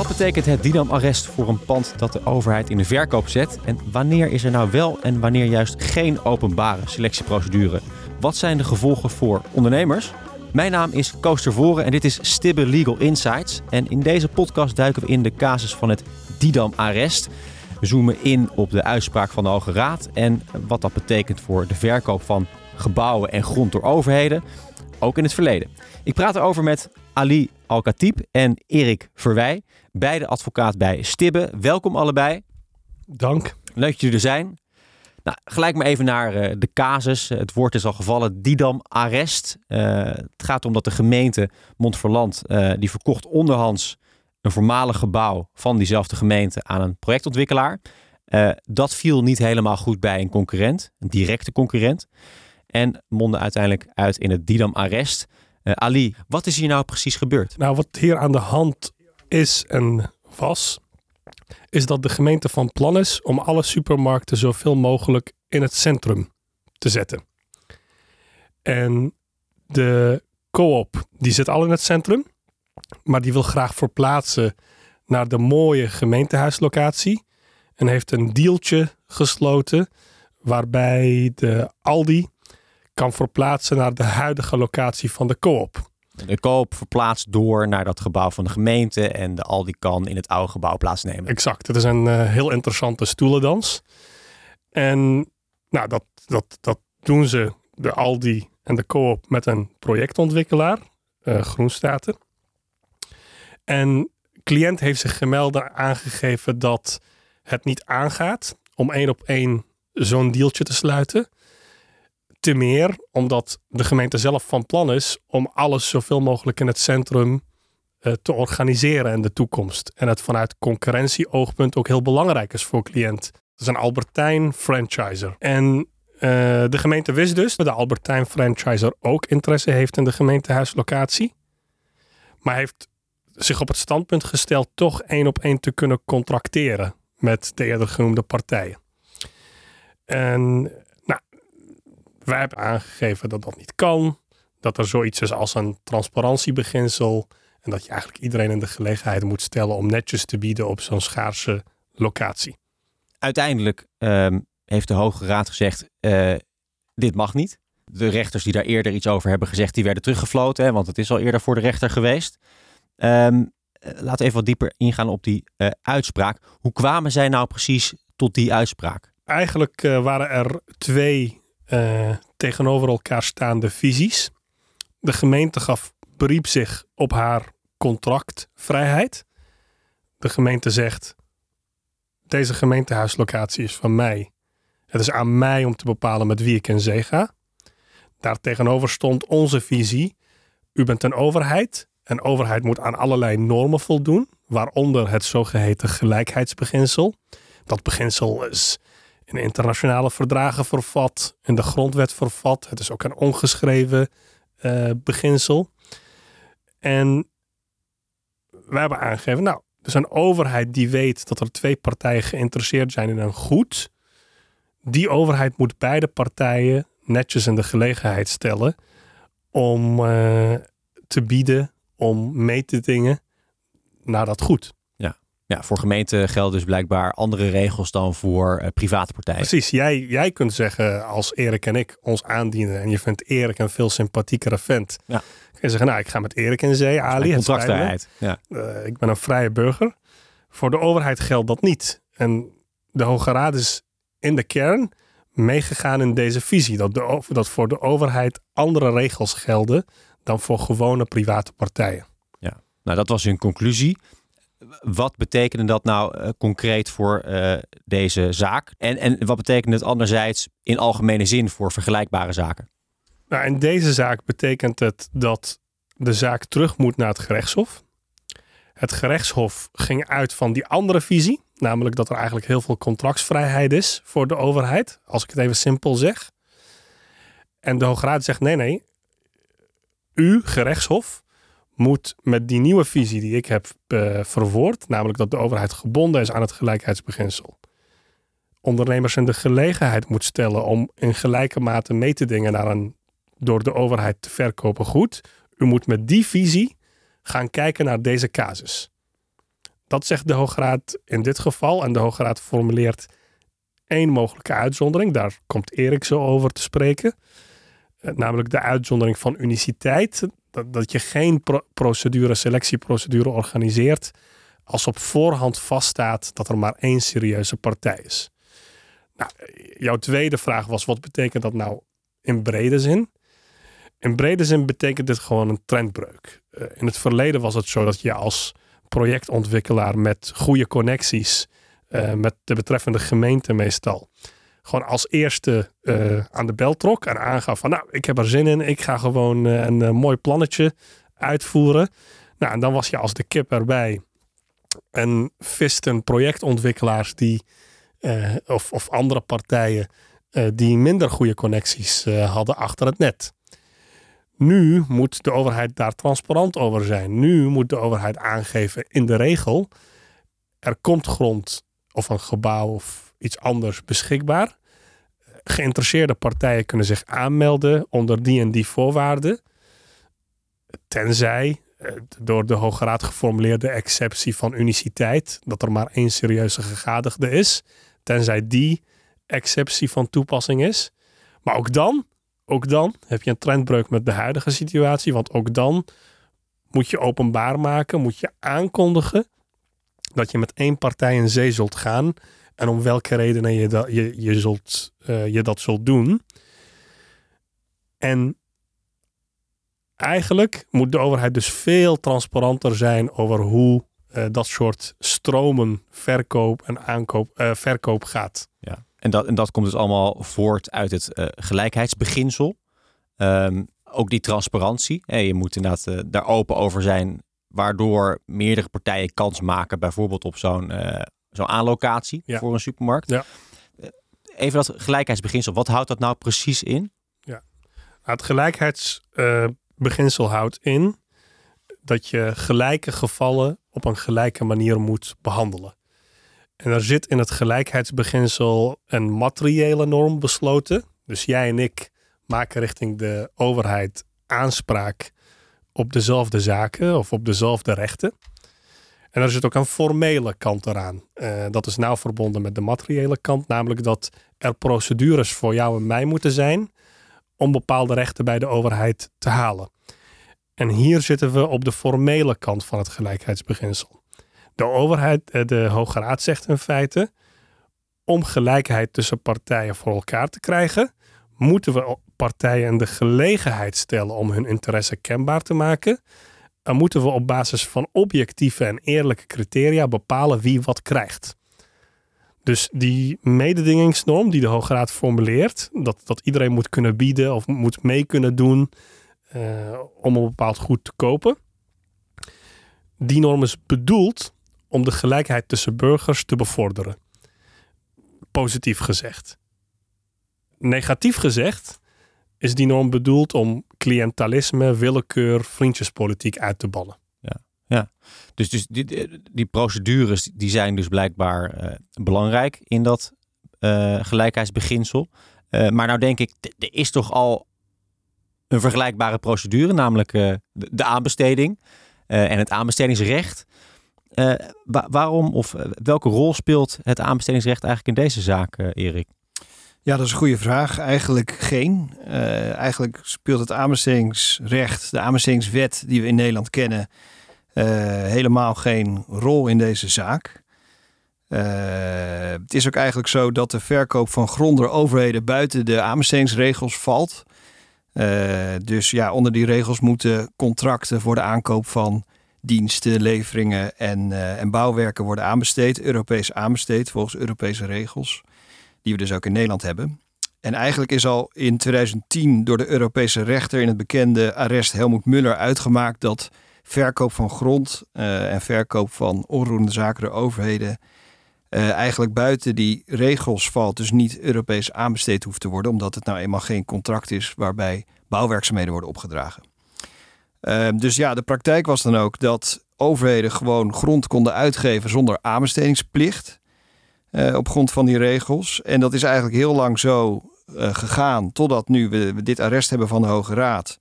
Wat betekent het Didam-arrest voor een pand dat de overheid in de verkoop zet? En wanneer is er nou wel en wanneer juist geen openbare selectieprocedure? Wat zijn de gevolgen voor ondernemers? Mijn naam is Koos Tervoren en dit is Stibbe Legal Insights. En in deze podcast duiken we in de casus van het Didam-arrest. We zoomen in op de uitspraak van de Hoge Raad en wat dat betekent voor de verkoop van gebouwen en grond door overheden, ook in het verleden. Ik praat erover met Ali Al-Khatib en Erik Verwij, beide advocaat bij Stibbe. Welkom allebei. Dank. Leuk dat jullie er zijn. Nou, gelijk maar even naar uh, de casus. Het woord is al gevallen, Didam-arrest. Uh, het gaat om dat de gemeente Montferland, uh, die verkocht onderhands een voormalig gebouw van diezelfde gemeente aan een projectontwikkelaar. dat viel niet helemaal goed bij een concurrent, een directe concurrent. En mondde uiteindelijk uit in het Didam-arrest. Ali, wat is hier nou precies gebeurd? Nou, wat hier aan de hand is en was, is dat de gemeente van plan is om alle supermarkten zoveel mogelijk in het centrum te zetten. En de co-op, die zit al in het centrum, maar die wil graag verplaatsen naar de mooie gemeentehuislocatie en heeft een dealtje gesloten waarbij de Aldi kan verplaatsen naar de huidige locatie van de co-op. De koop verplaatst door naar dat gebouw van de gemeente en de Aldi kan in het oude gebouw plaatsnemen. Exact. Het is een uh, heel interessante stoelendans. En nou, dat, dat, dat doen ze, de Aldi en de Coop, met een projectontwikkelaar, uh, Groenstaten. En cliënt heeft zich gemeld aangegeven dat het niet aangaat om één op één zo'n dealtje te sluiten. Te meer omdat de gemeente zelf van plan is om alles zoveel mogelijk in het centrum uh, te organiseren in de toekomst. En het vanuit concurrentie-oogpunt ook heel belangrijk is voor cliënt. Dat is een Albertijn franchiser. En uh, de gemeente wist dus dat de Albertijn franchiser ook interesse heeft in de gemeentehuislocatie. Maar heeft zich op het standpunt gesteld toch één op één te kunnen contracteren met de eerder genoemde partijen. En wij hebben aangegeven dat dat niet kan. Dat er zoiets is als een transparantiebeginsel. En dat je eigenlijk iedereen in de gelegenheid moet stellen om netjes te bieden op zo'n schaarse locatie. Uiteindelijk um, heeft de Hoge Raad gezegd: uh, dit mag niet. De rechters die daar eerder iets over hebben gezegd, die werden teruggefloten, hè, want het is al eerder voor de rechter geweest. Um, laten we even wat dieper ingaan op die uh, uitspraak. Hoe kwamen zij nou precies tot die uitspraak? Eigenlijk uh, waren er twee uh, tegenover elkaar staande visies. De gemeente gaf beriep zich op haar contractvrijheid. De gemeente zegt: deze gemeentehuislocatie is van mij. Het is aan mij om te bepalen met wie ik in zee ga. Daartegenover stond onze visie: u bent een overheid. En overheid moet aan allerlei normen voldoen, waaronder het zogeheten gelijkheidsbeginsel. Dat beginsel is in internationale verdragen vervat, in de grondwet vervat. Het is ook een ongeschreven uh, beginsel. En wij hebben aangegeven, nou, dus een overheid die weet dat er twee partijen geïnteresseerd zijn in een goed. Die overheid moet beide partijen netjes in de gelegenheid stellen om uh, te bieden, om mee te dingen naar dat goed. Ja, voor gemeenten gelden dus blijkbaar andere regels dan voor uh, private partijen. Precies. Jij, jij kunt zeggen als Erik en ik ons aandienen en je vindt Erik een veel sympathiekere vent. Ja. Kun je zeggen, nou, ik ga met Erik in zee, Ali. Contractvrijheid. Ja. Uh, ik ben een vrije burger. Voor de overheid geldt dat niet. En de Hoge Raad is in de kern meegegaan in deze visie. Dat, de, dat voor de overheid andere regels gelden dan voor gewone private partijen. Ja, nou dat was hun conclusie wat betekende dat nou uh, concreet voor uh, deze zaak? En, en wat betekent het anderzijds in algemene zin voor vergelijkbare zaken? Nou, in deze zaak betekent het dat de zaak terug moet naar het gerechtshof. Het gerechtshof ging uit van die andere visie, namelijk dat er eigenlijk heel veel contractsvrijheid is voor de overheid, als ik het even simpel zeg. En de Hoge Raad zegt: nee, nee, u, gerechtshof, moet met die nieuwe visie die ik heb uh, verwoord, namelijk dat de overheid gebonden is aan het gelijkheidsbeginsel, ondernemers in de gelegenheid moet stellen om in gelijke mate mee te dingen naar een door de overheid te verkopen goed. U moet met die visie gaan kijken naar deze casus. dat zegt de Hoge Raad in dit geval. En de Hoge Raad formuleert één mogelijke uitzondering. Daar komt Erik zo over te spreken. Eh, namelijk de uitzondering van uniciteit. Dat, dat je geen procedure, selectieprocedure organiseert als op voorhand vaststaat dat er maar één serieuze partij is. Nou, jouw tweede vraag was: wat betekent dat nou in brede zin? In brede zin betekent dit gewoon een trendbreuk. Eh, in het verleden was het zo dat je als projectontwikkelaar met goede connecties uh, met de betreffende gemeente meestal gewoon als eerste uh, aan de bel trok en aangaf van nou, ik heb er zin in, ik ga gewoon uh, een uh, mooi plannetje uitvoeren. Nou, en dan was je als de kip erbij en visten projectontwikkelaars die, of, of andere partijen die minder goede connecties hadden achter het net. Nu moet de overheid daar transparant over zijn. Nu moet de overheid aangeven in de regel, er komt grond of een gebouw of iets anders beschikbaar. Geïnteresseerde partijen kunnen zich aanmelden onder die en die voorwaarden. Tenzij eh, door de Hoge Raad geformuleerde exceptie van uniciteit, dat er maar één serieuze gegadigde is. Tenzij die exceptie van toepassing is. Maar ook dan, ook dan heb je een trendbreuk met de huidige situatie. Want ook dan moet je openbaar maken, moet je aankondigen dat je met één partij in zee zult gaan en om welke redenen je, dat, je, je, zult, uh, je dat zult doen. En eigenlijk moet de overheid dus veel transparanter zijn over hoe uh, dat soort stromen verkoop en aankoop, uh, verkoop gaat. Ja, en dat, en dat komt dus allemaal voort uit het gelijkheidsbeginsel. Um, ook die transparantie. Hey, je moet inderdaad daar open over zijn waardoor meerdere partijen kans maken, bijvoorbeeld op zo'n zo'n aanlocatie voor een supermarkt. Ja. Eh, even dat gelijkheidsbeginsel, wat houdt dat nou precies in? Ja, nou, het gelijkheidsbeginsel uh, houdt in dat je gelijke gevallen op een gelijke manier moet behandelen. En er zit in het gelijkheidsbeginsel een materiële norm besloten. Dus jij en ik maken richting de overheid aanspraak op dezelfde zaken of op dezelfde rechten. En er zit ook een formele kant eraan. Uh, dat is nauw verbonden met de materiële kant, namelijk dat er procedures voor jou en mij moeten zijn om bepaalde rechten bij de overheid te halen. En hier zitten we op de formele kant van het gelijkheidsbeginsel. De overheid, eh, de Hoge Raad zegt in feite, om gelijkheid tussen partijen voor elkaar te krijgen, moeten we partijen de gelegenheid stellen om hun interesse kenbaar te maken, dan moeten we op basis van objectieve en eerlijke criteria bepalen wie wat krijgt. Dus die mededingingsnorm die de Hoge Raad formuleert, dat, dat iedereen moet kunnen bieden of moet mee kunnen doen uh, om een bepaald goed te kopen, die norm is bedoeld om de gelijkheid tussen burgers te bevorderen. Positief gezegd. Negatief gezegd is die norm bedoeld om cliëntalisme, willekeur, vriendjespolitiek uit te ballen. Ja, ja. dus, dus die, die procedures die zijn dus blijkbaar uh, belangrijk in dat uh, gelijkheidsbeginsel. Uh, maar nou denk ik, er is toch al een vergelijkbare procedure, namelijk de, de, aanbesteding en het aanbestedingsrecht. waarom of welke rol speelt het aanbestedingsrecht eigenlijk in deze zaak, Erik? Ja, dat is een goede vraag. Eigenlijk geen. Uh, eigenlijk speelt het aanbestedingsrecht, de aanbestedingswet die we in Nederland kennen, uh, helemaal geen rol in deze zaak. Uh, het is ook eigenlijk zo dat de verkoop van grond door overheden buiten de aanbestedingsregels valt. dus ja, onder die regels moeten contracten voor de aankoop van diensten, leveringen en, en bouwwerken worden aanbesteed, Europees aanbesteed volgens Europese regels die we dus ook in Nederland hebben. En eigenlijk is al in 2010 door de Europese rechter in het bekende arrest Helmoet Muller uitgemaakt dat verkoop van grond uh, en verkoop van onroerende zaken door overheden uh, eigenlijk buiten die regels valt, dus niet Europees aanbesteed hoeft te worden, omdat het nou eenmaal geen contract is waarbij bouwwerkzaamheden worden opgedragen. Uh, dus ja, de praktijk was dan ook dat overheden gewoon grond konden uitgeven zonder aanbestedingsplicht. Uh, op grond van die regels. En dat is eigenlijk heel lang zo uh, gegaan, totdat nu we, dit arrest hebben van de Hoge Raad.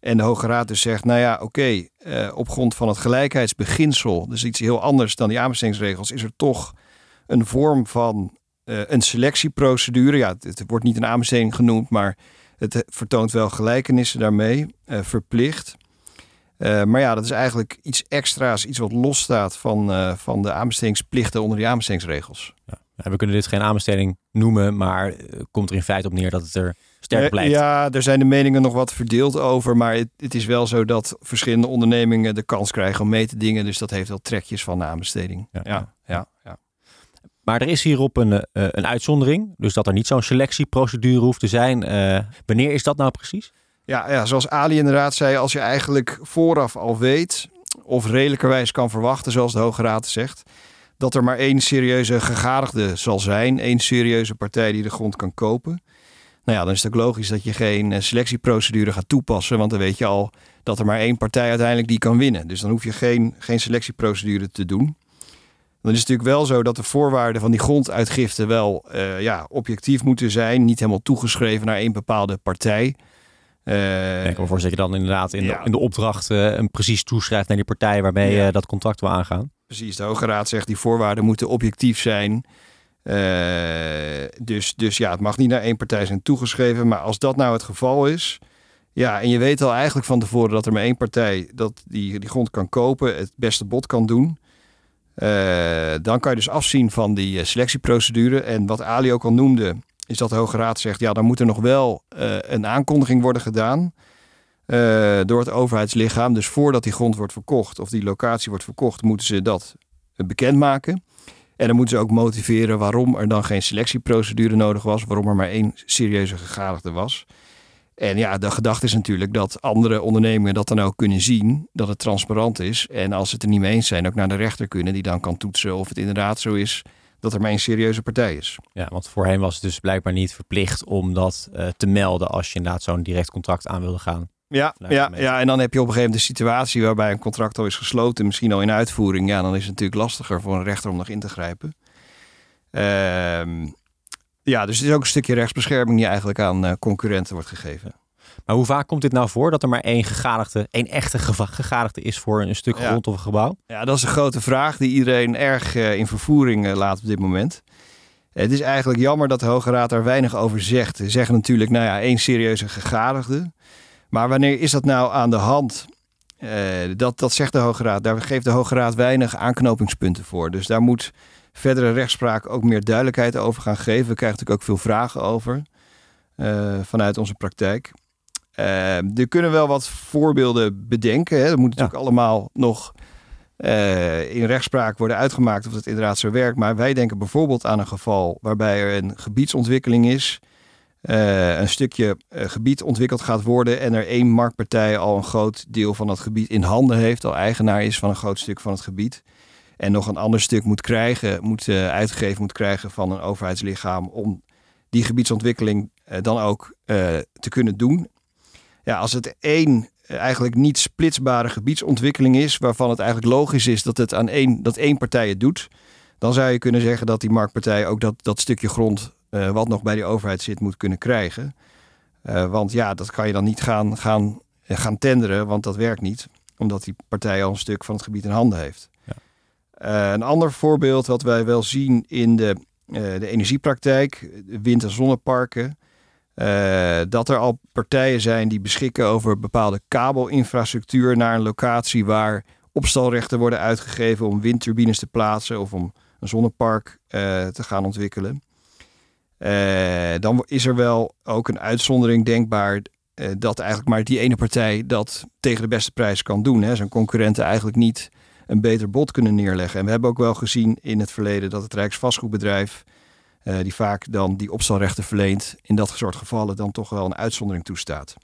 En de Hoge Raad dus zegt, nou ja, oké, eh, op grond van het gelijkheidsbeginsel, dus iets heel anders dan die aanbestedingsregels, is er toch een vorm van een selectieprocedure. Ja, het, het, wordt niet een aanbesteding genoemd, maar het vertoont wel gelijkenissen daarmee, uh, verplicht. maar ja, dat is eigenlijk iets extra's, iets wat losstaat van, van de aanbestedingsplichten onder die aanbestedingsregels. Ja. we kunnen dit geen aanbesteding noemen, maar komt er in feite op neer dat het er sterk blijft. Ja, er zijn de meningen nog wat verdeeld over. Maar het, het, is wel zo dat verschillende ondernemingen de kans krijgen om mee te dingen. Dus dat heeft wel trekjes van de aanbesteding. Ja, ja, ja. ja. Maar er is hierop een, uh, een uitzondering. Dus dat er niet zo'n selectieprocedure hoeft te zijn. Uh, wanneer is dat nou precies? Ja, ja, zoals Ali inderdaad zei, als je eigenlijk vooraf al weet, of redelijkerwijs kan verwachten, zoals de Hoge Raad zegt, dat er maar één serieuze gegadigde zal zijn, één serieuze partij die de grond kan kopen. Nou ja, dan is het ook logisch dat je geen eh, selectieprocedure gaat toepassen. Want dan weet je al dat er maar één partij uiteindelijk die kan winnen. Dus dan hoef je geen, geen selectieprocedure te doen. Dan is het natuurlijk wel zo dat de voorwaarden van die gronduitgifte wel uh, ja, objectief moeten zijn. Niet helemaal toegeschreven naar één bepaalde partij. Uh, ik kan dat je dan inderdaad in, de, in de opdracht uh, een precies toeschrijft naar die partij waarmee je dat contract wil aangaan. Precies, de Hoge Raad zegt die voorwaarden moeten objectief zijn. Dus, dus ja, het mag niet naar één partij zijn toegeschreven. Maar als dat nou het geval is. Ja, en je weet al eigenlijk van tevoren dat er maar één partij dat die, die grond kan kopen, het beste bod kan doen. Dan kan je dus afzien van die selectieprocedure. En wat Ali ook al noemde, is dat de Hoge Raad zegt: ja, dan moet er nog wel een aankondiging worden gedaan. door het overheidslichaam. Dus voordat die grond wordt verkocht of die locatie wordt verkocht, moeten ze dat bekendmaken. En dan moeten ze ook motiveren waarom er dan geen selectieprocedure nodig was, waarom er maar één serieuze gegadigde was. En ja, de gedachte is natuurlijk dat andere ondernemingen dat dan ook kunnen zien, dat het transparant is. En als ze het er niet mee eens zijn, ook naar de rechter kunnen, die dan kan toetsen of het inderdaad zo is dat er maar één serieuze partij is. Ja, want voorheen was het dus blijkbaar niet verplicht om dat uh, te melden als je inderdaad zo'n direct contract aan wilde gaan. Ja, ja, ja, en dan heb je op een gegeven moment de situatie waarbij een contract al is gesloten, misschien al in uitvoering. Ja, dan is het natuurlijk lastiger voor een rechter om nog in te grijpen. Ehm, ja, dus het is ook een stukje rechtsbescherming die eigenlijk aan uh, concurrenten wordt gegeven. Maar hoe vaak komt dit nou voor dat er maar één gegadigde, één echte gegadigde is voor een stuk grond of een gebouw? Ja, dat is een grote vraag die iedereen erg uh, in vervoering uh, laat op dit moment. Het is eigenlijk jammer dat de Hoge Raad daar weinig over zegt. Ze zeggen natuurlijk, nou ja, één serieuze gegadigde. Maar wanneer is dat nou aan de hand? Uh, dat, dat zegt de Hoge Raad. Daar geeft de Hoge Raad weinig aanknopingspunten voor. Dus daar moet verdere rechtspraak ook meer duidelijkheid over gaan geven. We krijgen natuurlijk ook veel vragen over uh, vanuit onze praktijk. Uh, er kunnen wel wat voorbeelden bedenken. Hè. Dat moet natuurlijk ja. allemaal nog in rechtspraak worden uitgemaakt of het inderdaad zo werkt. Maar wij denken bijvoorbeeld aan een geval waarbij er een gebiedsontwikkeling is uh, een stukje uh, gebied ontwikkeld gaat worden en er één marktpartij al een groot deel van dat gebied in handen heeft, al eigenaar is van een groot stuk van het gebied. En nog een ander stuk moet krijgen, moet uitgegeven moet krijgen van een overheidslichaam om die gebiedsontwikkeling dan ook te kunnen doen. Ja, als het één eigenlijk niet splitsbare gebiedsontwikkeling is, waarvan het eigenlijk logisch is dat het aan één, dat één partij het doet, dan zou je kunnen zeggen dat die marktpartij ook dat, dat stukje grond uh, wat nog bij die overheid zit, moet kunnen krijgen. Uh, want ja, dat kan je dan niet gaan, gaan, gaan tenderen, want dat werkt niet. Omdat die partij al een stuk van het gebied in handen heeft. Ja. Uh, een ander voorbeeld wat wij wel zien in de, de energiepraktijk, wind- en zonneparken. Dat er al partijen zijn die beschikken over bepaalde kabelinfrastructuur naar een locatie waar opstalrechten worden uitgegeven om windturbines te plaatsen of om een zonnepark te gaan ontwikkelen. Uh, dan is er wel ook een uitzondering denkbaar dat eigenlijk maar die ene partij dat tegen de beste prijs kan doen. Hè. Zijn concurrenten eigenlijk niet een beter bod kunnen neerleggen. En we hebben ook wel gezien in het verleden dat het Rijksvastgoedbedrijf, uh, die vaak dan die opstalrechten verleent, in dat soort gevallen dan toch wel een uitzondering toestaat.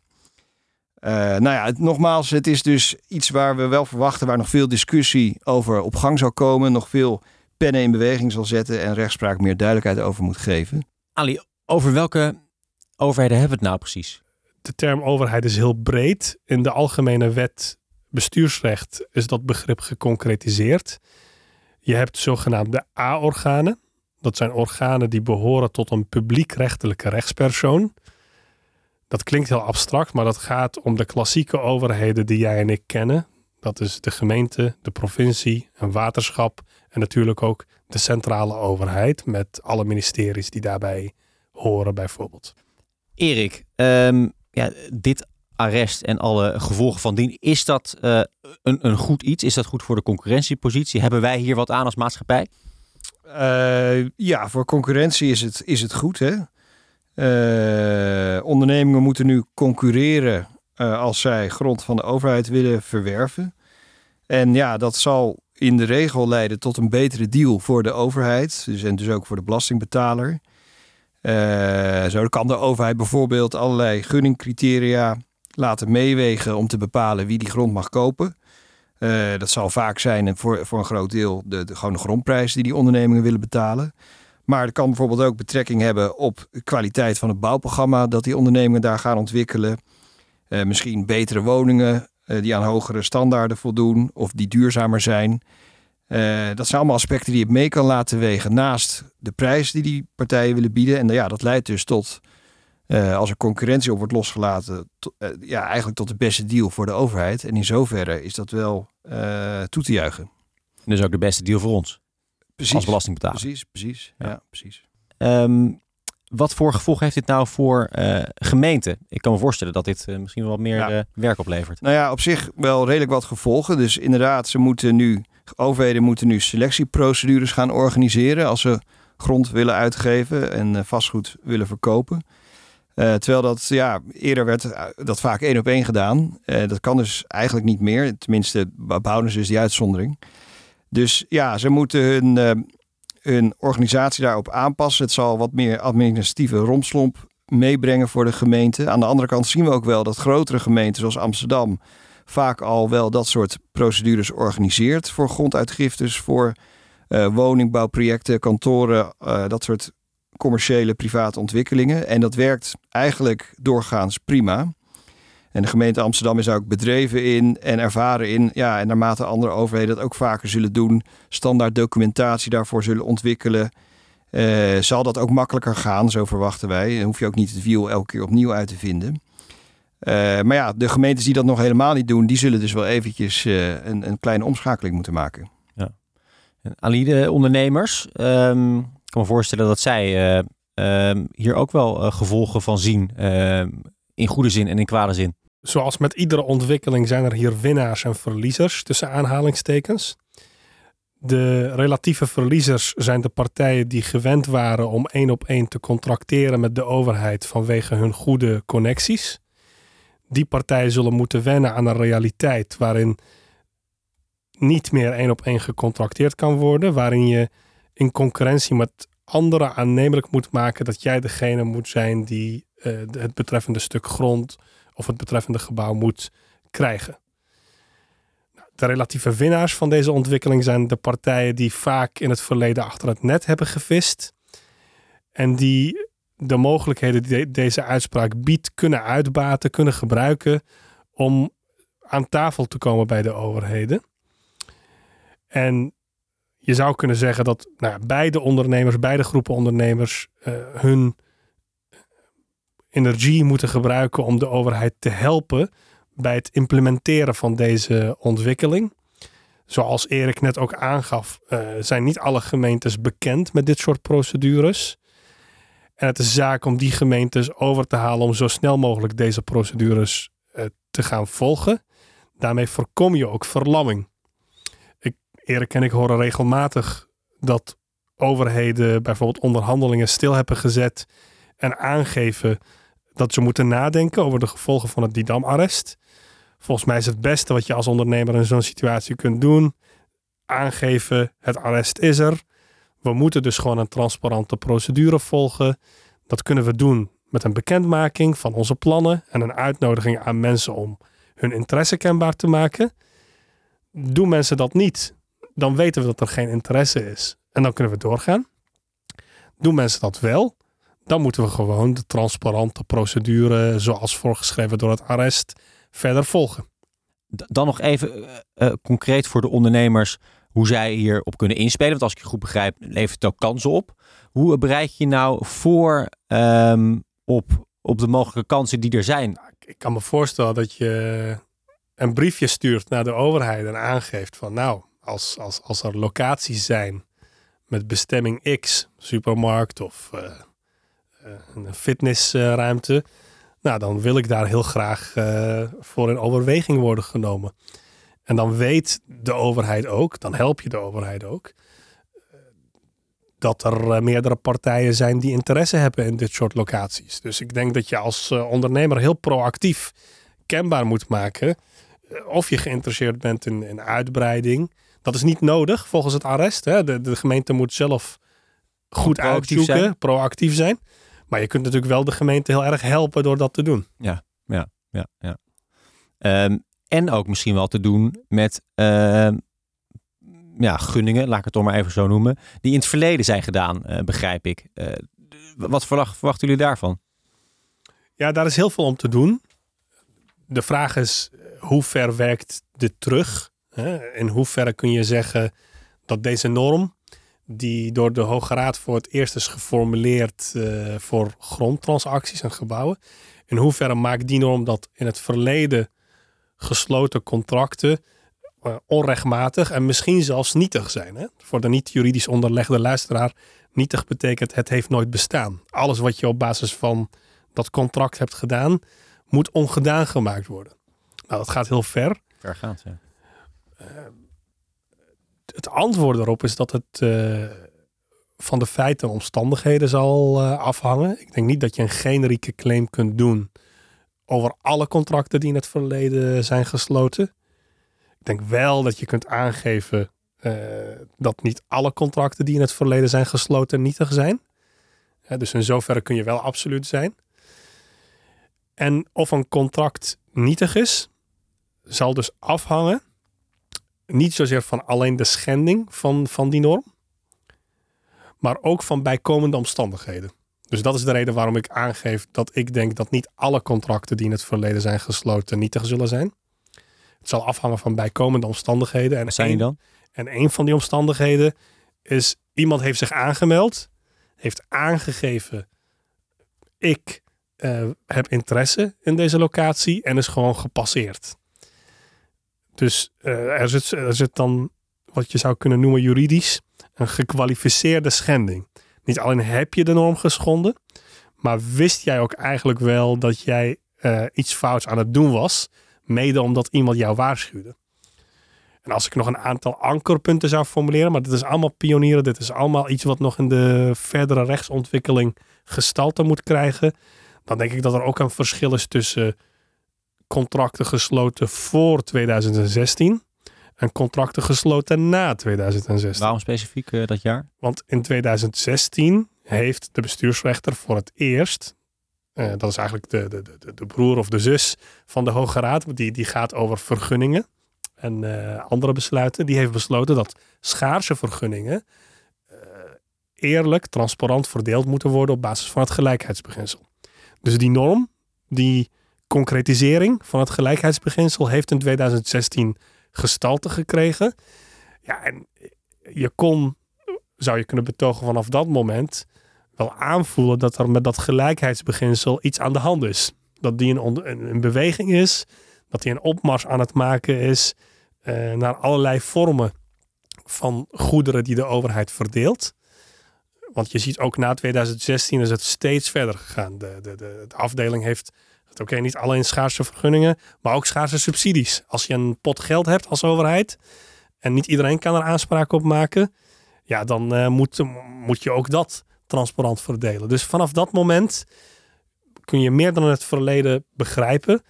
nou ja, het, nogmaals, het is dus iets waar we wel verwachten, waar nog veel discussie over op gang zal komen, nog veel pennen in beweging zal zetten en rechtspraak meer duidelijkheid over moet geven. Ali, over welke overheden hebben we het nou precies? De term overheid is heel breed. In de algemene wet bestuursrecht is dat begrip geconcretiseerd. Je hebt zogenaamde A-organen. Dat zijn organen die behoren tot een publiekrechtelijke rechtspersoon. Dat klinkt heel abstract, maar dat gaat om de klassieke overheden die jij en ik kennen. Dat is de gemeente, de provincie, een waterschap en natuurlijk ook de centrale overheid met alle ministeries die daarbij horen bijvoorbeeld. Erik, ehm, ja, dit arrest en alle gevolgen van dien, is dat uh, een, een goed iets? Is dat goed voor de concurrentiepositie? Hebben wij hier wat aan als maatschappij? Uh, ja, voor concurrentie is het, is het goed. Hè? Uh, ondernemingen moeten nu concurreren als zij grond van de overheid willen verwerven. En ja, dat zal in de regel leiden tot een betere deal voor de overheid. Dus, en dus ook voor de belastingbetaler. zo kan de overheid bijvoorbeeld allerlei gunningcriteria laten meewegen om te bepalen wie die grond mag kopen. Uh, dat zal vaak zijn voor, voor een groot deel de, de, gewoon de grondprijs die die ondernemingen willen betalen. Maar het kan bijvoorbeeld ook betrekking hebben op de kwaliteit van het bouwprogramma dat die ondernemingen daar gaan ontwikkelen. Uh, misschien betere woningen uh, die aan hogere standaarden voldoen of die duurzamer zijn. dat zijn allemaal aspecten die je mee kan laten wegen naast de prijs die die partijen willen bieden. En ja, dat leidt dus tot uh, als er concurrentie op wordt losgelaten, to, uh, ja, eigenlijk tot de beste deal voor de overheid. En in zoverre is dat wel uh, toe te juichen. En dus ook de beste deal voor ons. Precies. Als belastingbetaler. Precies, precies. Ja, ja precies. Um, wat voor gevolg heeft dit nou voor gemeenten? Ik kan me voorstellen dat dit misschien wel wat meer ja. werk oplevert. Nou ja, op zich wel redelijk wat gevolgen. Dus inderdaad, ze moeten nu, overheden moeten nu selectieprocedures gaan organiseren als ze grond willen uitgeven en vastgoed willen verkopen. Uh, terwijl dat ja, eerder werd dat vaak één op één gedaan. Uh, dat kan dus eigenlijk niet meer. Tenminste, behouden ze dus die uitzondering. Dus ja, ze moeten hun, hun organisatie daarop aanpassen. Het zal wat meer administratieve romslomp meebrengen voor de gemeente. Aan de andere kant zien we ook wel dat grotere gemeenten zoals Amsterdam vaak al wel dat soort procedures organiseert voor gronduitgiftes, voor woningbouwprojecten, kantoren, dat soort commerciële private ontwikkelingen. En dat werkt eigenlijk doorgaans prima. En de gemeente Amsterdam is ook bedreven in en ervaren in. Ja, en naarmate andere overheden dat ook vaker zullen doen, standaard documentatie daarvoor zullen ontwikkelen, uh, zal dat ook makkelijker gaan, zo verwachten wij. Dan hoef je ook niet het wiel elke keer opnieuw uit te vinden. Uh, maar ja, de gemeentes die dat nog helemaal niet doen, die zullen dus wel eventjes uh, een, een, kleine omschakeling moeten maken. Ja. Ali, de ondernemers, um, kan me voorstellen dat zij uh, uh, hier ook wel uh, gevolgen van zien. Ehm, in goede zin en in kwade zin. Zoals met iedere ontwikkeling zijn er hier winnaars en verliezers tussen aanhalingstekens. De relatieve verliezers zijn de partijen die gewend waren om één op één te contracteren met de overheid vanwege hun goede connecties. Die partijen zullen moeten wennen aan een realiteit waarin niet meer één op één gecontracteerd kan worden, waarin je in concurrentie met anderen aannemelijk moet maken dat jij degene moet zijn die uh, het betreffende stuk grond of het betreffende gebouw moet krijgen. Nou, de relatieve winnaars van deze ontwikkeling zijn de partijen die vaak in het verleden achter het net hebben gevist en die de mogelijkheden die deze uitspraak biedt kunnen uitbaten, kunnen gebruiken om aan tafel te komen bij de overheden. En je zou kunnen zeggen dat nou, beide ondernemers, beide groepen ondernemers, uh, hun energie moeten gebruiken om de overheid te helpen bij het implementeren van deze ontwikkeling. Zoals Erik net ook aangaf, uh, zijn niet alle gemeentes bekend met dit soort procedures. En het is zaak om die gemeentes over te halen om zo snel mogelijk deze procedures uh, te gaan volgen. Daarmee voorkom je ook verlamming. Erik en ik horen regelmatig dat overheden bijvoorbeeld onderhandelingen stil hebben gezet en aangeven dat ze moeten nadenken over de gevolgen van het Didam-arrest. Volgens mij is het beste wat je als ondernemer in zo'n situatie kunt doen: aangeven, het arrest is er. We moeten dus gewoon een transparante procedure volgen. Dat kunnen we doen met een bekendmaking van onze plannen en een uitnodiging aan mensen om hun interesse kenbaar te maken. Doen mensen dat niet, dan weten we dat er geen interesse is. En dan kunnen we doorgaan. Doen mensen dat wel, dan moeten we gewoon de transparante procedure, zoals voorgeschreven door het arrest, verder volgen. Dan nog even uh, concreet voor de ondernemers hoe zij hierop kunnen inspelen. Want als ik je goed begrijp, levert het ook kansen op. Hoe bereid je nou voor um, op op de mogelijke kansen die er zijn? Ik kan me voorstellen dat je een briefje stuurt naar de overheid en aangeeft van nou, als, als, als er locaties zijn met bestemming X, supermarkt of uh, een fitnessruimte, nou dan wil ik daar heel graag uh, voor in overweging worden genomen. En dan weet de overheid ook, dan help je de overheid ook, dat er meerdere partijen zijn die interesse hebben in dit soort locaties. Dus ik denk dat je als ondernemer heel proactief kenbaar moet maken of je geïnteresseerd bent in, in uitbreiding. Dat is niet nodig volgens het arrest. Hè. De, de gemeente moet zelf goed proactief uitzoeken, zijn. proactief zijn. Maar je kunt natuurlijk wel de gemeente heel erg helpen door dat te doen. Ja, ja, ja. ja. Um, en ook misschien wel te doen met uh, ja, gunningen, laat ik het toch maar even zo noemen, die in het verleden zijn gedaan, uh, begrijp ik. Uh, wat verwachten jullie daarvan? Ja, daar is heel veel om te doen. De vraag is, hoe ver werkt dit terug? In hoeverre kun je zeggen dat deze norm, die door de Hoge Raad voor het eerst is geformuleerd uh, voor grondtransacties en gebouwen, in hoeverre maakt die norm dat in het verleden gesloten contracten uh, onrechtmatig en misschien zelfs nietig zijn? Voor de niet juridisch onderlegde luisteraar, nietig betekent het heeft nooit bestaan. Alles wat je op basis van dat contract hebt gedaan, moet ongedaan gemaakt worden. Nou, dat gaat heel ver. Vergaand, ja. Uh, het antwoord daarop is dat het uh, van de feiten en omstandigheden zal uh, afhangen. Ik denk niet dat je een generieke claim kunt doen over alle contracten die in het verleden zijn gesloten. Ik denk wel dat je kunt aangeven dat niet alle contracten die in het verleden zijn gesloten nietig zijn. dus in zoverre kun je wel absoluut zijn. En of een contract nietig is, zal dus afhangen, niet zozeer van alleen de schending van, van die norm, maar ook van bijkomende omstandigheden. Dus dat is de reden waarom ik aangeef dat ik denk dat niet alle contracten die in het verleden zijn gesloten nietig zullen zijn. Het zal afhangen van bijkomende omstandigheden. En zijn die dan? En een van die omstandigheden is iemand heeft zich aangemeld, heeft aangegeven ik uh, heb interesse in deze locatie en is gewoon gepasseerd. Dus uh, er, zit, dan wat je zou kunnen noemen juridisch een gekwalificeerde schending. Niet alleen heb je de norm geschonden, maar wist jij ook eigenlijk wel dat jij uh, iets fouts aan het doen was, mede omdat iemand jou waarschuwde. En als ik nog een aantal ankerpunten zou formuleren, maar dit is allemaal pionieren, dit is allemaal iets wat nog in de verdere rechtsontwikkeling gestalte moet krijgen, dan denk ik dat er ook een verschil is tussen contracten gesloten voor 2016 en contracten gesloten na 2016. Waarom specifiek uh, dat jaar? Want in 2016 heeft de bestuursrechter voor het eerst, uh, dat is eigenlijk de, de, de, de, broer of de zus van de Hoge Raad, die, die gaat over vergunningen en uh, andere besluiten, die heeft besloten dat schaarse vergunningen eerlijk, transparant verdeeld moeten worden op basis van het gelijkheidsbeginsel. Dus die norm, die concretisering van het gelijkheidsbeginsel heeft in 2016 gestalte gekregen. Ja, en je kon, zou je kunnen betogen vanaf dat moment, wel aanvoelen dat er met dat gelijkheidsbeginsel iets aan de hand is. Dat die een, een, beweging is, dat die een opmars aan het maken is uh, naar allerlei vormen van goederen die de overheid verdeelt. Want je ziet ook na 2016 is het steeds verder gegaan. De, de, de afdeling heeft Oké, niet alleen schaarse vergunningen, maar ook schaarse subsidies. Als je een pot geld hebt als overheid en niet iedereen kan er aanspraak op maken, ja, dan uh, moet, moet je ook dat transparant verdelen. Dus vanaf dat moment kun je meer dan het verleden begrijpen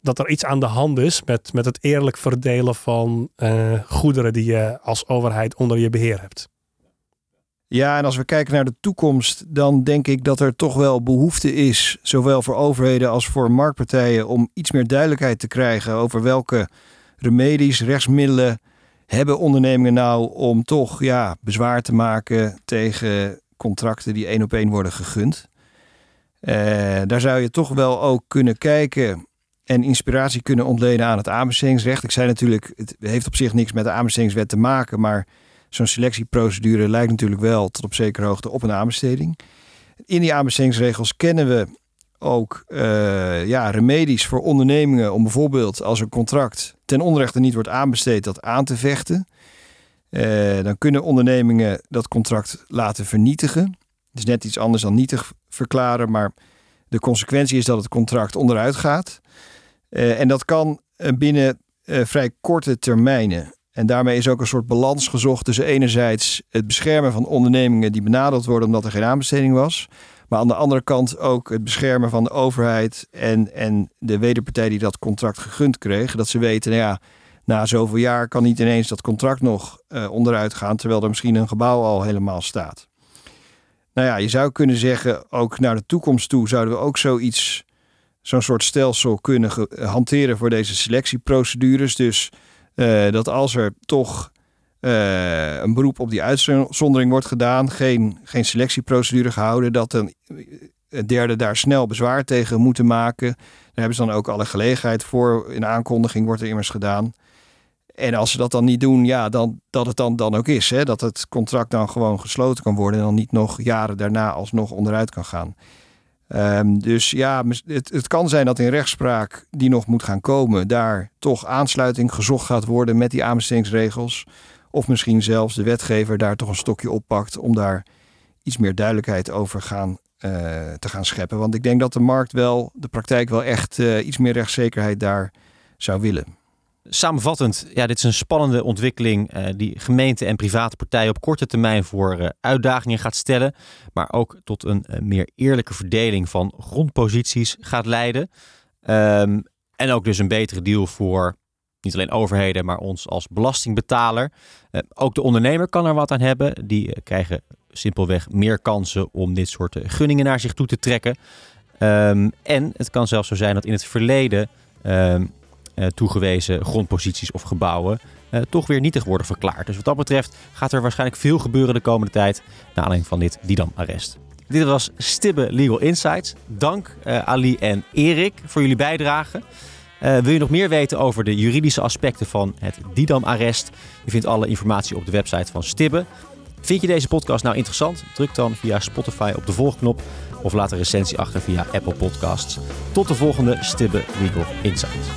dat er iets aan de hand is met, met het eerlijk verdelen van uh, goederen die je als overheid onder je beheer hebt. Ja, en als we kijken naar de toekomst, dan denk ik dat er toch wel behoefte is, zowel voor overheden als voor marktpartijen, om iets meer duidelijkheid te krijgen over welke remedies, rechtsmiddelen hebben ondernemingen nou om toch ja, bezwaar te maken tegen contracten die één op één worden gegund. Uh, daar zou je toch wel ook kunnen kijken en inspiratie kunnen ontlenen aan het aanbestedingsrecht. Ik zei natuurlijk, het heeft op zich niks met de aanbestedingswet te maken, maar zo'n selectieprocedure lijkt natuurlijk wel tot op zekere hoogte op een aanbesteding. In die aanbestedingsregels kennen we ook uh, ja, remedies voor ondernemingen om bijvoorbeeld als een contract ten onrechte niet wordt aanbesteed, dat aan te vechten. Uh, dan kunnen ondernemingen dat contract laten vernietigen. Het is net iets anders dan nietig verklaren, maar de consequentie is dat het contract onderuit gaat. Uh, en dat kan binnen vrij korte termijnen. En daarmee is ook een soort balans gezocht tussen enerzijds het beschermen van ondernemingen die benadeeld worden omdat er geen aanbesteding was. Maar aan de andere kant ook het beschermen van de overheid en, en de wederpartij die dat contract gegund kreeg. Dat ze weten, nou ja, na zoveel jaar kan niet ineens dat contract nog uh, onderuit gaan, terwijl er misschien een gebouw al helemaal staat. Nou ja, je zou kunnen zeggen, ook naar de toekomst toe zouden we ook zoiets, zo'n soort stelsel kunnen hanteren voor deze selectieprocedures. Dus uh, dat als er toch uh, een beroep op die uitzondering wordt gedaan, geen, geen selectieprocedure gehouden, dat een derde daar snel bezwaar tegen moeten maken. Daar hebben ze dan ook alle gelegenheid voor. In aankondiging wordt er immers gedaan. En als ze dat dan niet doen, ja, dan, dat het dan, dan ook is. Hè? Dat het contract dan gewoon gesloten kan worden en dan niet nog jaren daarna alsnog onderuit kan gaan. Um, dus ja, het, het kan zijn dat in rechtspraak die nog moet gaan komen, daar toch aansluiting gezocht gaat worden met die aanbestedingsregels. Of misschien zelfs de wetgever daar toch een stokje oppakt om daar iets meer duidelijkheid over gaan, uh, te gaan scheppen. Want ik denk dat de markt wel, de praktijk wel echt uh, iets meer rechtszekerheid daar zou willen. Samenvattend, ja, dit is een spannende ontwikkeling uh, die gemeenten en private partijen op korte termijn voor uh, uitdagingen gaat stellen, maar ook tot een uh, meer eerlijke verdeling van grondposities gaat leiden. Um, en ook dus een betere deal voor niet alleen overheden, maar ons als belastingbetaler. ook de ondernemer kan er wat aan hebben. Die krijgen simpelweg meer kansen om dit soort gunningen naar zich toe te trekken. Um, en het kan zelfs zo zijn dat in het verleden uh, toegewezen grondposities of gebouwen uh, toch weer nietig worden verklaard. Dus wat dat betreft gaat er waarschijnlijk veel gebeuren de komende tijd naar aanleiding van dit Didam-arrest. Dit was Stibbe Legal Insights. Dank uh, Ali en Erik voor jullie bijdrage. Wil je nog meer weten over de juridische aspecten van het Didam-arrest? Je vindt alle informatie op de website van Stibbe. Vind je deze podcast nou interessant? Druk dan via Spotify op de volgknop of laat een recensie achter via Apple Podcasts. Tot de volgende Stibbe Legal Insights.